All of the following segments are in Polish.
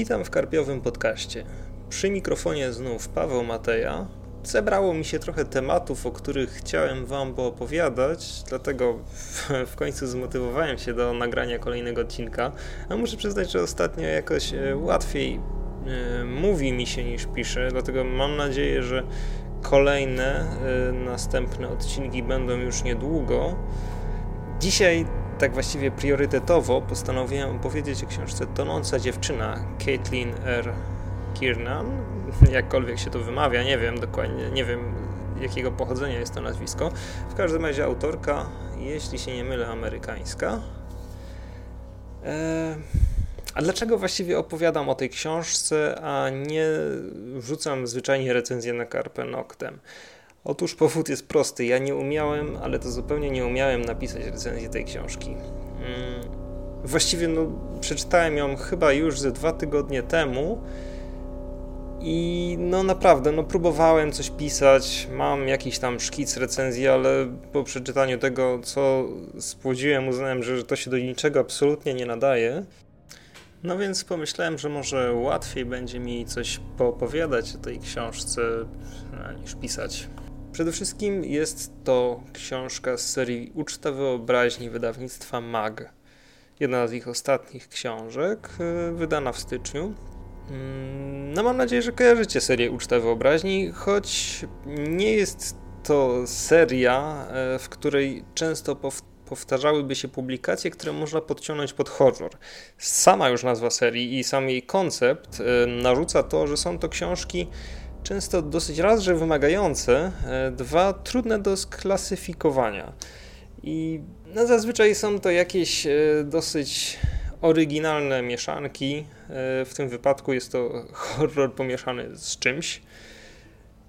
Witam w Karpiowym Podcaście. Przy mikrofonie znów Paweł Mateja. Zebrało mi się trochę tematów, o których chciałem Wam poopowiadać, dlatego w końcu zmotywowałem się do nagrania kolejnego odcinka. A muszę przyznać, że ostatnio jakoś e, łatwiej e, mówi mi się niż pisze, dlatego mam nadzieję, że kolejne e, następne odcinki będą już niedługo. Dzisiaj tak właściwie priorytetowo postanowiłem opowiedzieć o książce Tonąca dziewczyna Caitlin R. Kiernan, jakkolwiek się to wymawia, nie wiem dokładnie, nie wiem jakiego pochodzenia jest to nazwisko. W każdym razie autorka, jeśli się nie mylę, amerykańska. Eee, a dlaczego właściwie opowiadam o tej książce, a nie wrzucam zwyczajnie recenzję na Carpe Noctem? Otóż powód jest prosty. Ja nie umiałem, ale to zupełnie nie umiałem napisać recenzji tej książki. Mm, właściwie no, przeczytałem ją chyba już ze dwa tygodnie temu i no naprawdę, no próbowałem coś pisać, mam jakiś tam szkic recenzji, ale po przeczytaniu tego, co spłodziłem, uznałem, że to się do niczego absolutnie nie nadaje. No więc pomyślałem, że może łatwiej będzie mi coś poopowiadać o tej książce niż pisać. Przede wszystkim jest to książka z serii Uczta Wyobraźni wydawnictwa MAG. Jedna z ich ostatnich książek, y, wydana w styczniu. Mm, no mam nadzieję, że kojarzycie serię Uczta Wyobraźni, choć nie jest to seria, e, w której często powtarzałyby się publikacje, które można podciągnąć pod horror. Sama już nazwa serii i sam jej koncept e, narzuca to, że są to książki często dosyć raz, że wymagające, e, dwa trudne do sklasyfikowania. I no, zazwyczaj są to jakieś dosyć oryginalne mieszanki. E, w tym wypadku jest to horror pomieszany z czymś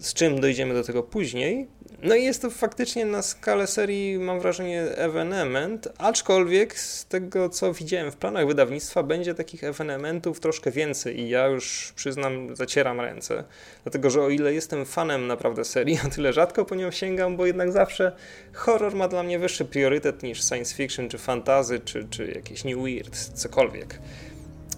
z czym dojdziemy do tego później. No i jest to faktycznie na skalę serii, mam wrażenie, evenement, aczkolwiek z tego, co widziałem w planach wydawnictwa, będzie takich evenementów troszkę więcej i ja już przyznam, zacieram ręce. Dlatego, że o ile jestem fanem naprawdę serii, o tyle rzadko po nią sięgam, bo jednak zawsze horror ma dla mnie wyższy priorytet niż science fiction, czy fantazy, czy, czy jakieś new weird, cokolwiek.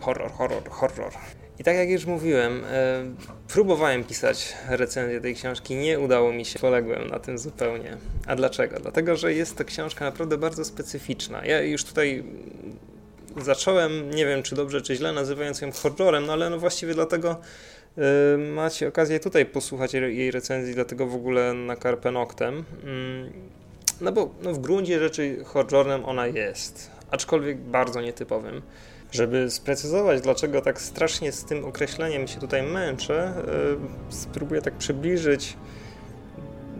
Horror, horror, horror. I tak jak już mówiłem, e, próbowałem pisać recenzję tej książki, nie udało mi się, poległem na tym zupełnie. A dlaczego? Dlatego, że jest to książka naprawdę bardzo specyficzna. Ja już tutaj zacząłem, nie wiem czy dobrze, czy źle, nazywając ją horrorem, no ale no właściwie dlatego e, macie okazję tutaj posłuchać jej recenzji, dlatego w ogóle na Carpe Noctem. Mm, no bo no w gruncie rzeczy horrorem ona jest, aczkolwiek bardzo nietypowym. Żeby sprecyzować, dlaczego tak strasznie z tym określeniem się tutaj męczę, e, spróbuję tak przybliżyć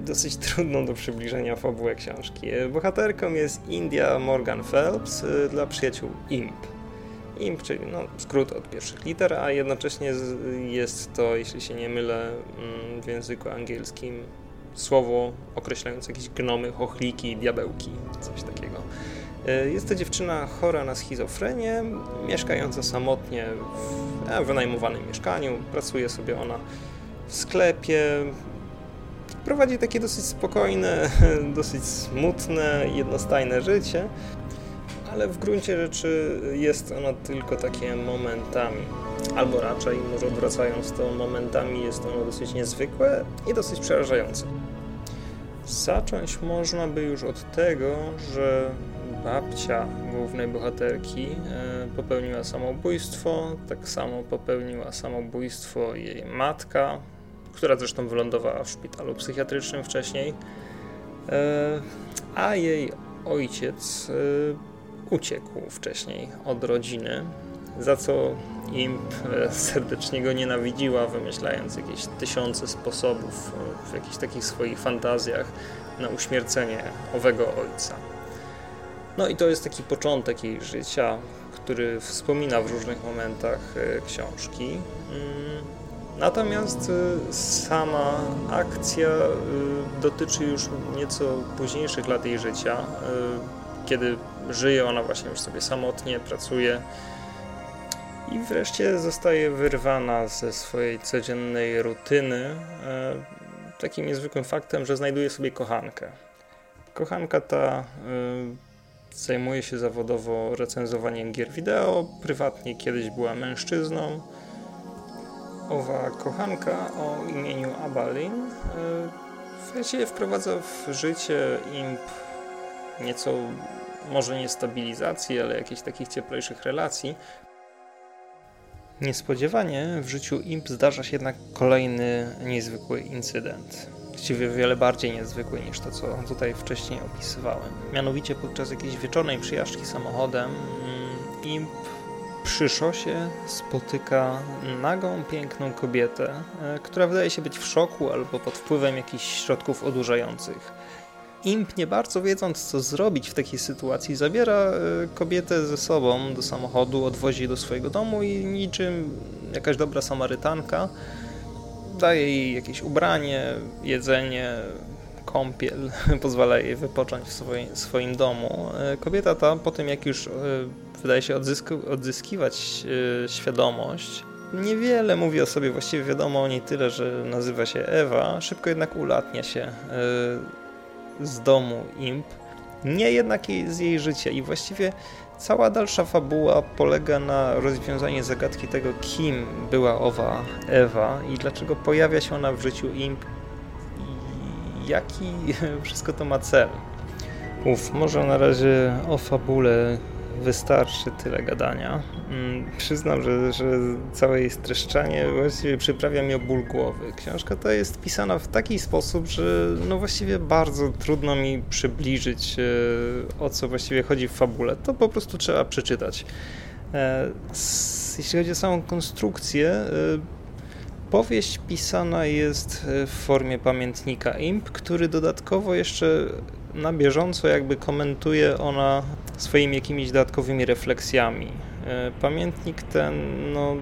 dosyć trudną do przybliżenia fabułę książki. E, bohaterką jest India Morgan Phelps e, dla przyjaciół IMP. IMP, czyli no, skrót od pierwszych liter, a jednocześnie jest to, jeśli się nie mylę, mm, w języku angielskim słowo określające jakieś gnomy, chochliki, diabełki, coś takiego. E, jest to dziewczyna chora na schizofrenię, mieszkająca samotnie w wynajmowanym mieszkaniu. Pracuje sobie ona w sklepie. Prowadzi takie dosyć spokojne, dosyć smutne, jednostajne życie, ale w gruncie rzeczy jest ona tylko takie momentami. Albo raczej, może odwracając to, momentami jest ono dosyć niezwykłe i dosyć przerażające. Zacząć można by już od tego, że babcia głównej bohaterki e, popełniła samobójstwo, tak samo popełniła samobójstwo jej matka, która zresztą wylądowała w szpitalu psychiatrycznym wcześniej, e, a jej ojciec e, uciekł wcześniej od rodziny, za co Imp serdecznie go nienawidziła, wymyślając jakieś tysiące sposobów w jakichś takich swoich fantazjach na uśmiercenie owego ojca. No i to jest taki początek jej życia, który wspomina w różnych momentach e, książki. Mm, natomiast e, sama akcja e, dotyczy już nieco późniejszych lat jej życia, kiedy żyje ona właśnie już sobie samotnie, pracuje i wreszcie zostaje wyrwana ze swojej codziennej rutyny takim niezwykłym faktem, że znajduje sobie kochankę. Kochanka ta Zajmuje się zawodowo recenzowaniem gier wideo. Prywatnie kiedyś była mężczyzną. Owa kochanka o imieniu Abalin właściwie wprowadza w życie imp nieco, może nie stabilizacji, ale jakichś takich cieplejszych relacji. Niespodziewanie w życiu imp zdarza się jednak kolejny niezwykły incydent. Właściwie wiele bardziej niezwykły niż to, co tutaj wcześniej opisywałem. Mianowicie podczas jakiejś wieczornej przyjażdżki samochodem mm, imp przy szosie spotyka nagą, piękną kobietę, e, która wydaje się być w szoku albo pod wpływem jakichś środków odurzających. Imp, nie bardzo wiedząc, co zrobić w takiej sytuacji, zabiera e, kobietę ze sobą do samochodu, odwozi do swojego domu i niczym jakaś dobra Samarytanka daje jej jakieś ubranie, jedzenie, kąpiel, pozwala jej wypocząć w swoim, swoim domu. E, kobieta ta, po tym jak już wydaje się odzyskiwać yy, świadomość. Niewiele mówi o sobie, właściwie wiadomo o niej tyle, że nazywa się Ewa. Szybko jednak ulatnia się z domu Imp. Nie jednak z jej życia i właściwie cała dalsza fabuła polega na rozwiązaniu zagadki tego, kim była owa Ewa i dlaczego pojawia się ona w życiu Imp i jaki wszystko to ma cel. Uf, może na razie o fabule wystarczy tyle gadania. Mm, przyznam, że, że całe jej streszczanie właściwie przyprawia mi o ból głowy. Książka ta jest pisana w taki sposób, że no właściwie bardzo trudno mi przybliżyć e, o co właściwie chodzi w fabule. To po prostu trzeba przeczytać. E, jeśli chodzi o samą konstrukcję, e, powieść pisana jest w formie pamiętnika IMP, który dodatkowo jeszcze na bieżąco jakby komentuje ona swoimi jakimiś dodatkowymi refleksjami. E, pamiętnik ten, no,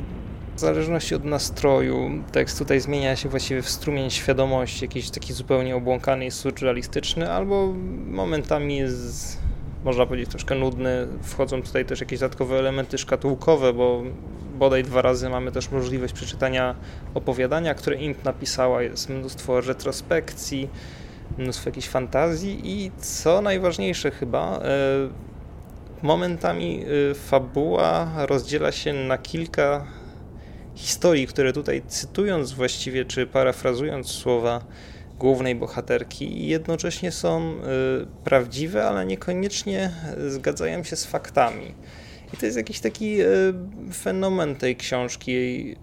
w zależności od nastroju, tekst tutaj zmienia się właściwie w strumień świadomości, jakiś taki zupełnie obłąkany i surrealistyczny, albo momentami jest, można powiedzieć, troszkę nudny. Wchodzą tutaj też jakieś dodatkowe elementy szkatułkowe, bo bodaj dwa razy mamy też możliwość przeczytania opowiadania, które Int napisała. Jest mnóstwo retrospekcji, mnóstwo jakichś fantazji i co najważniejsze chyba, e, momentami e, fabuła rozdziela się na kilka historii, które tutaj cytując właściwie, czy parafrazując słowa głównej bohaterki, jednocześnie są e, prawdziwe, ale niekoniecznie zgadzają się z faktami. I to jest jakiś taki fenomen tej książki, jej,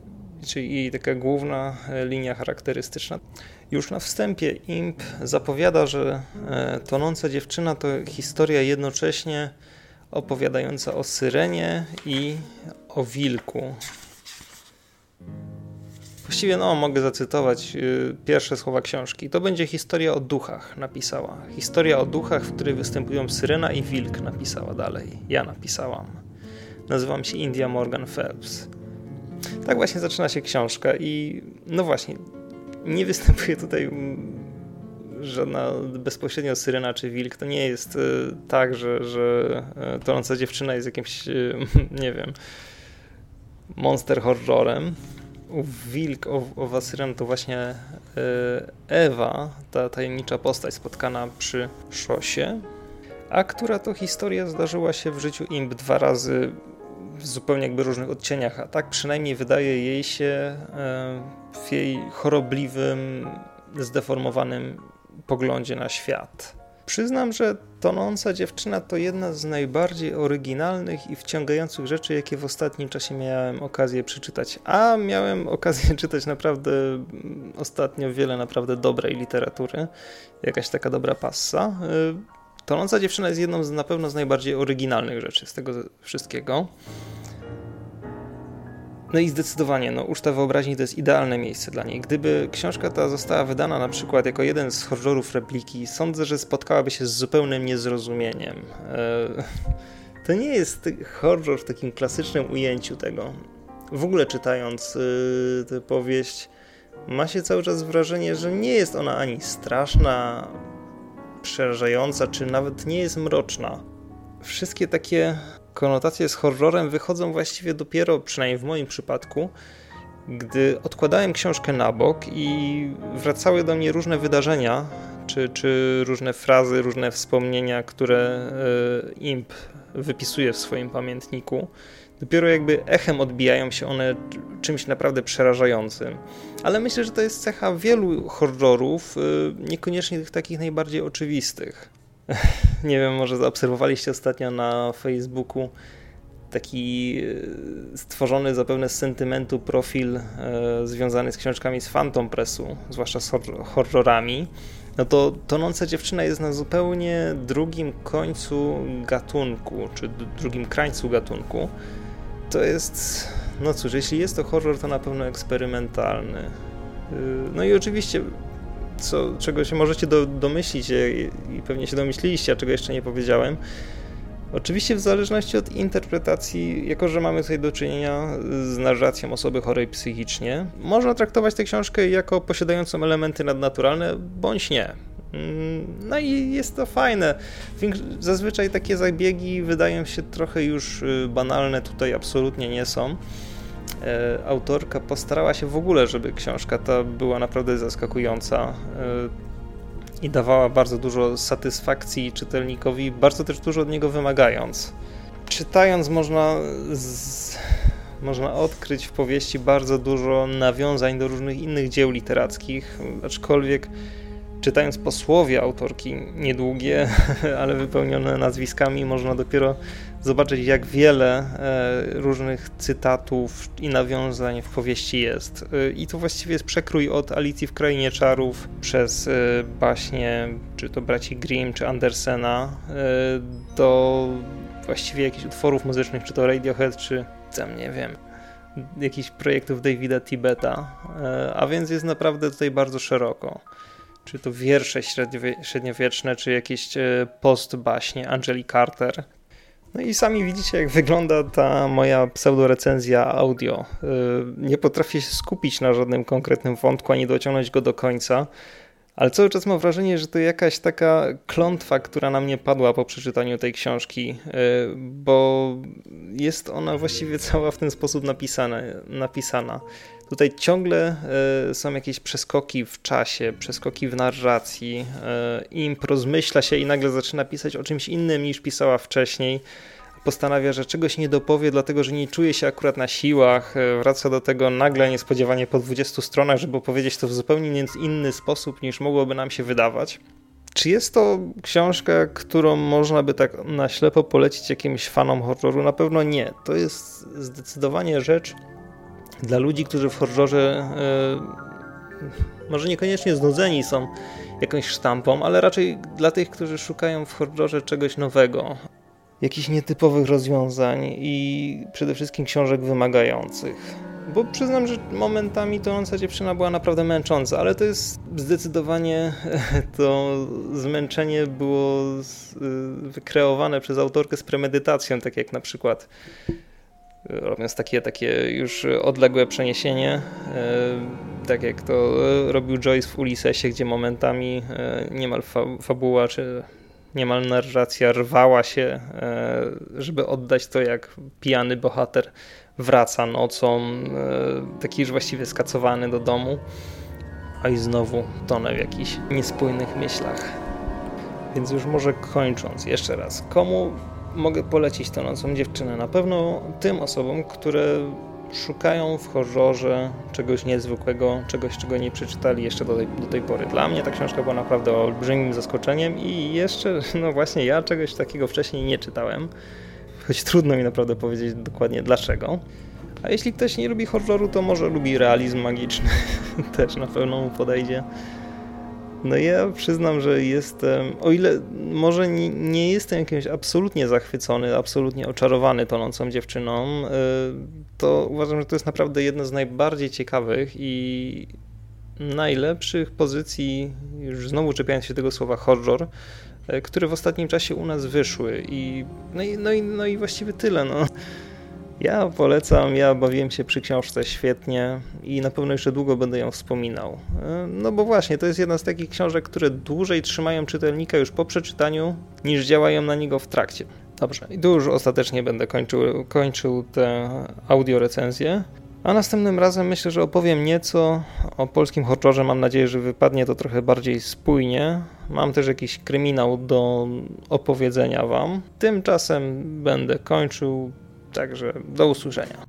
czyli jej taka główna linia charakterystyczna. Już na wstępie Imp zapowiada, że e, Tonąca dziewczyna to historia jednocześnie opowiadająca o syrenie i o wilku. Właściwie, no, mogę zacytować y, pierwsze słowa książki. To będzie historia o duchach, napisała. Historia o duchach, w której występują syrena i wilk, napisała dalej. Ja napisałam. Nazywam się India Morgan Phelps. Tak właśnie zaczyna się książka i no właśnie, nie występuje tutaj żadna bezpośrednio syrena czy wilk. To nie jest e, tak, że, że e, tonąca dziewczyna jest jakimś, e, nie wiem, monster horrorem. Wilk, owa syrena to właśnie Ewa, ta tajemnicza postać spotkana przy szosie, a która to historia zdarzyła się w życiu Imp dwa razy w zupełnie jakby różnych odcieniach, a tak przynajmniej wydaje jej się e, w jej chorobliwym, zdeformowanym poglądzie na świat. Przyznam, że Tonąca dziewczyna to jedna z najbardziej oryginalnych i wciągających rzeczy, jakie w ostatnim czasie miałem okazję przeczytać. A miałem okazję czytać naprawdę ostatnio wiele naprawdę dobrej literatury, jakaś taka dobra passa. Tonąca dziewczyna jest jedną z na pewno z najbardziej oryginalnych rzeczy z tego wszystkiego. No i zdecydowanie, no, Uczta Wyobraźni to jest idealne miejsce dla niej. Gdyby książka ta została wydana na przykład jako jeden z horrorów repliki, sądzę, że spotkałaby się z zupełnym niezrozumieniem. E, to nie jest horror w takim klasycznym ujęciu tego. W ogóle czytając e, tę powieść, ma się cały czas wrażenie, że nie jest ona ani straszna, przerażająca, czy nawet nie jest mroczna. Wszystkie takie konotacje z horrorem wychodzą właściwie dopiero, przynajmniej w moim przypadku, gdy odkładałem książkę na bok i wracały do mnie różne wydarzenia czy, czy różne frazy, różne wspomnienia, które Imp wypisuje w swoim pamiętniku. Dopiero jakby echem odbijają się one czymś naprawdę przerażającym. Ale myślę, że to jest cecha wielu horrorów, niekoniecznie tych takich najbardziej oczywistych. Nie wiem, może zaobserwowaliście ostatnio na Facebooku taki e, stworzony zapewne z sentymentu profil e, związany z książkami z Phantom Pressu, zwłaszcza z horrorami, no to Tonąca Dziewczyna jest na zupełnie drugim końcu gatunku, czy drugim krańcu gatunku. To jest, no cóż, jeśli jest to horror, to na pewno eksperymentalny. E, no i oczywiście co, czego się możecie do, domyślić i pewnie się domyśliliście, a czego jeszcze nie powiedziałem, Oczywiście w zależności od interpretacji, jako że mamy tutaj do czynienia z narracją osoby chorej psychicznie, można traktować tę książkę jako posiadającą elementy nadnaturalne, bądź nie. Mm, no i jest to fajne. Zazwyczaj takie zabiegi wydają się trochę już y, banalne, tutaj absolutnie nie są. E, autorka postarała się w ogóle, żeby książka ta była naprawdę zaskakująca e, i dawała bardzo dużo satysfakcji czytelnikowi, bardzo też dużo od niego wymagając. Czytając można, z... można odkryć w powieści bardzo dużo nawiązań do różnych innych dzieł literackich, aczkolwiek czytając posłowie autorki niedługie, ale wypełnione nazwiskami, można dopiero zobaczyć, jak wiele e, różnych cytatów i nawiązań w powieści jest. E, I to właściwie jest przekrój od Alicji w Krainie Czarów przez e, baśnie, czy to braci Grimm, czy Andersena, do właściwie jakichś utworów muzycznych, czy to Radiohead, czy tam nie wiem, jakichś projektów Davida Tibeta, a więc jest naprawdę tutaj bardzo szeroko czy to wiersze średniowieczne, czy jakieś post baśnie Angeli Carter, no i sami widzicie, jak wygląda ta moja pseudorecenzja audio. Y, nie potrafię się skupić na żadnym konkretnym wątku, ani dociągnąć go do końca, ale cały czas mam wrażenie, że to jakaś taka klątwa, która na mnie padła po przeczytaniu tej książki, y, bo jest ona właściwie cała w ten sposób napisana. Tutaj ciągle y, są jakieś przeskoki w czasie, przeskoki w narracji. Y, Imp rozmyśla się i nagle zaczyna pisać o czymś innym niż pisała wcześniej. Postanawia, że czegoś nie dopowie, dlatego że nie czuje się akurat na siłach. Y, wraca do tego nagle, niespodziewanie po 20 stronach, żeby opowiedzieć to w zupełnie inny sposób niż mogłoby nam się wydawać. Czy jest to książka, którą można by tak na ślepo polecić jakimś fanom horroru? Na pewno nie. To jest zdecydowanie rzecz, dla ludzi, którzy w horrorze e, może niekoniecznie znudzeni są jakąś sztampą, ale raczej dla tych, którzy szukają w horrorze czegoś nowego, jakichś nietypowych rozwiązań i przede wszystkim książek wymagających. Bo przyznam, że momentami tonąca dziewczyna była naprawdę męcząca, ale to jest zdecydowanie to zmęczenie było wykreowane przez autorkę z premedytacją, tak jak na przykład robiąc takie, takie już odległe przeniesienie, e, tak jak to robił Joyce w Ulisesie, gdzie momentami niemal fabuła czy niemal narracja rwała się, e, żeby oddać to, jak pijany bohater wraca nocą, taki już właściwie skacowany do domu, a i znowu tonę w jakichś niespójnych myślach. Więc już może kończąc, jeszcze raz, komu mogę polecić tę nocą dziewczynę. Na pewno tym osobom, które szukają w horrorze czegoś niezwykłego, czegoś, czego nie przeczytali jeszcze do tej, do tej pory. Dla mnie ta książka była naprawdę olbrzymim zaskoczeniem i jeszcze, no właśnie, ja czegoś takiego wcześniej nie czytałem, choć trudno mi naprawdę powiedzieć dokładnie dlaczego. A jeśli ktoś nie lubi horroru, to może lubi realizm magiczny, też na pewno mu podejdzie. No ja przyznam, że jestem, o ile może nie, nie jestem jakimś absolutnie zachwycony, absolutnie oczarowany tonącą dziewczyną, y, to uważam, że to jest naprawdę jedna z najbardziej ciekawych i najlepszych pozycji, już znowu czepiając się tego słowa horror, y, które w ostatnim czasie u nas wyszły. I, no, i, no, i, no i właściwie tyle. No. Ja polecam, ja bawiłem się przy książce świetnie i na pewno jeszcze długo będę ją wspominał. E, no bo właśnie, to jest jedna z takich książek, które dłużej trzymają czytelnika już po przeczytaniu, niż działają na niego w trakcie. Dobrze, i tu już ostatecznie będę kończył, kończył tę audio recenzję. A następnym razem myślę, że opowiem nieco o polskim horrorze. Mam nadzieję, że wypadnie to trochę bardziej spójnie. Mam też jakiś kryminał do opowiedzenia Wam. Tymczasem będę kończył, także do usłyszenia.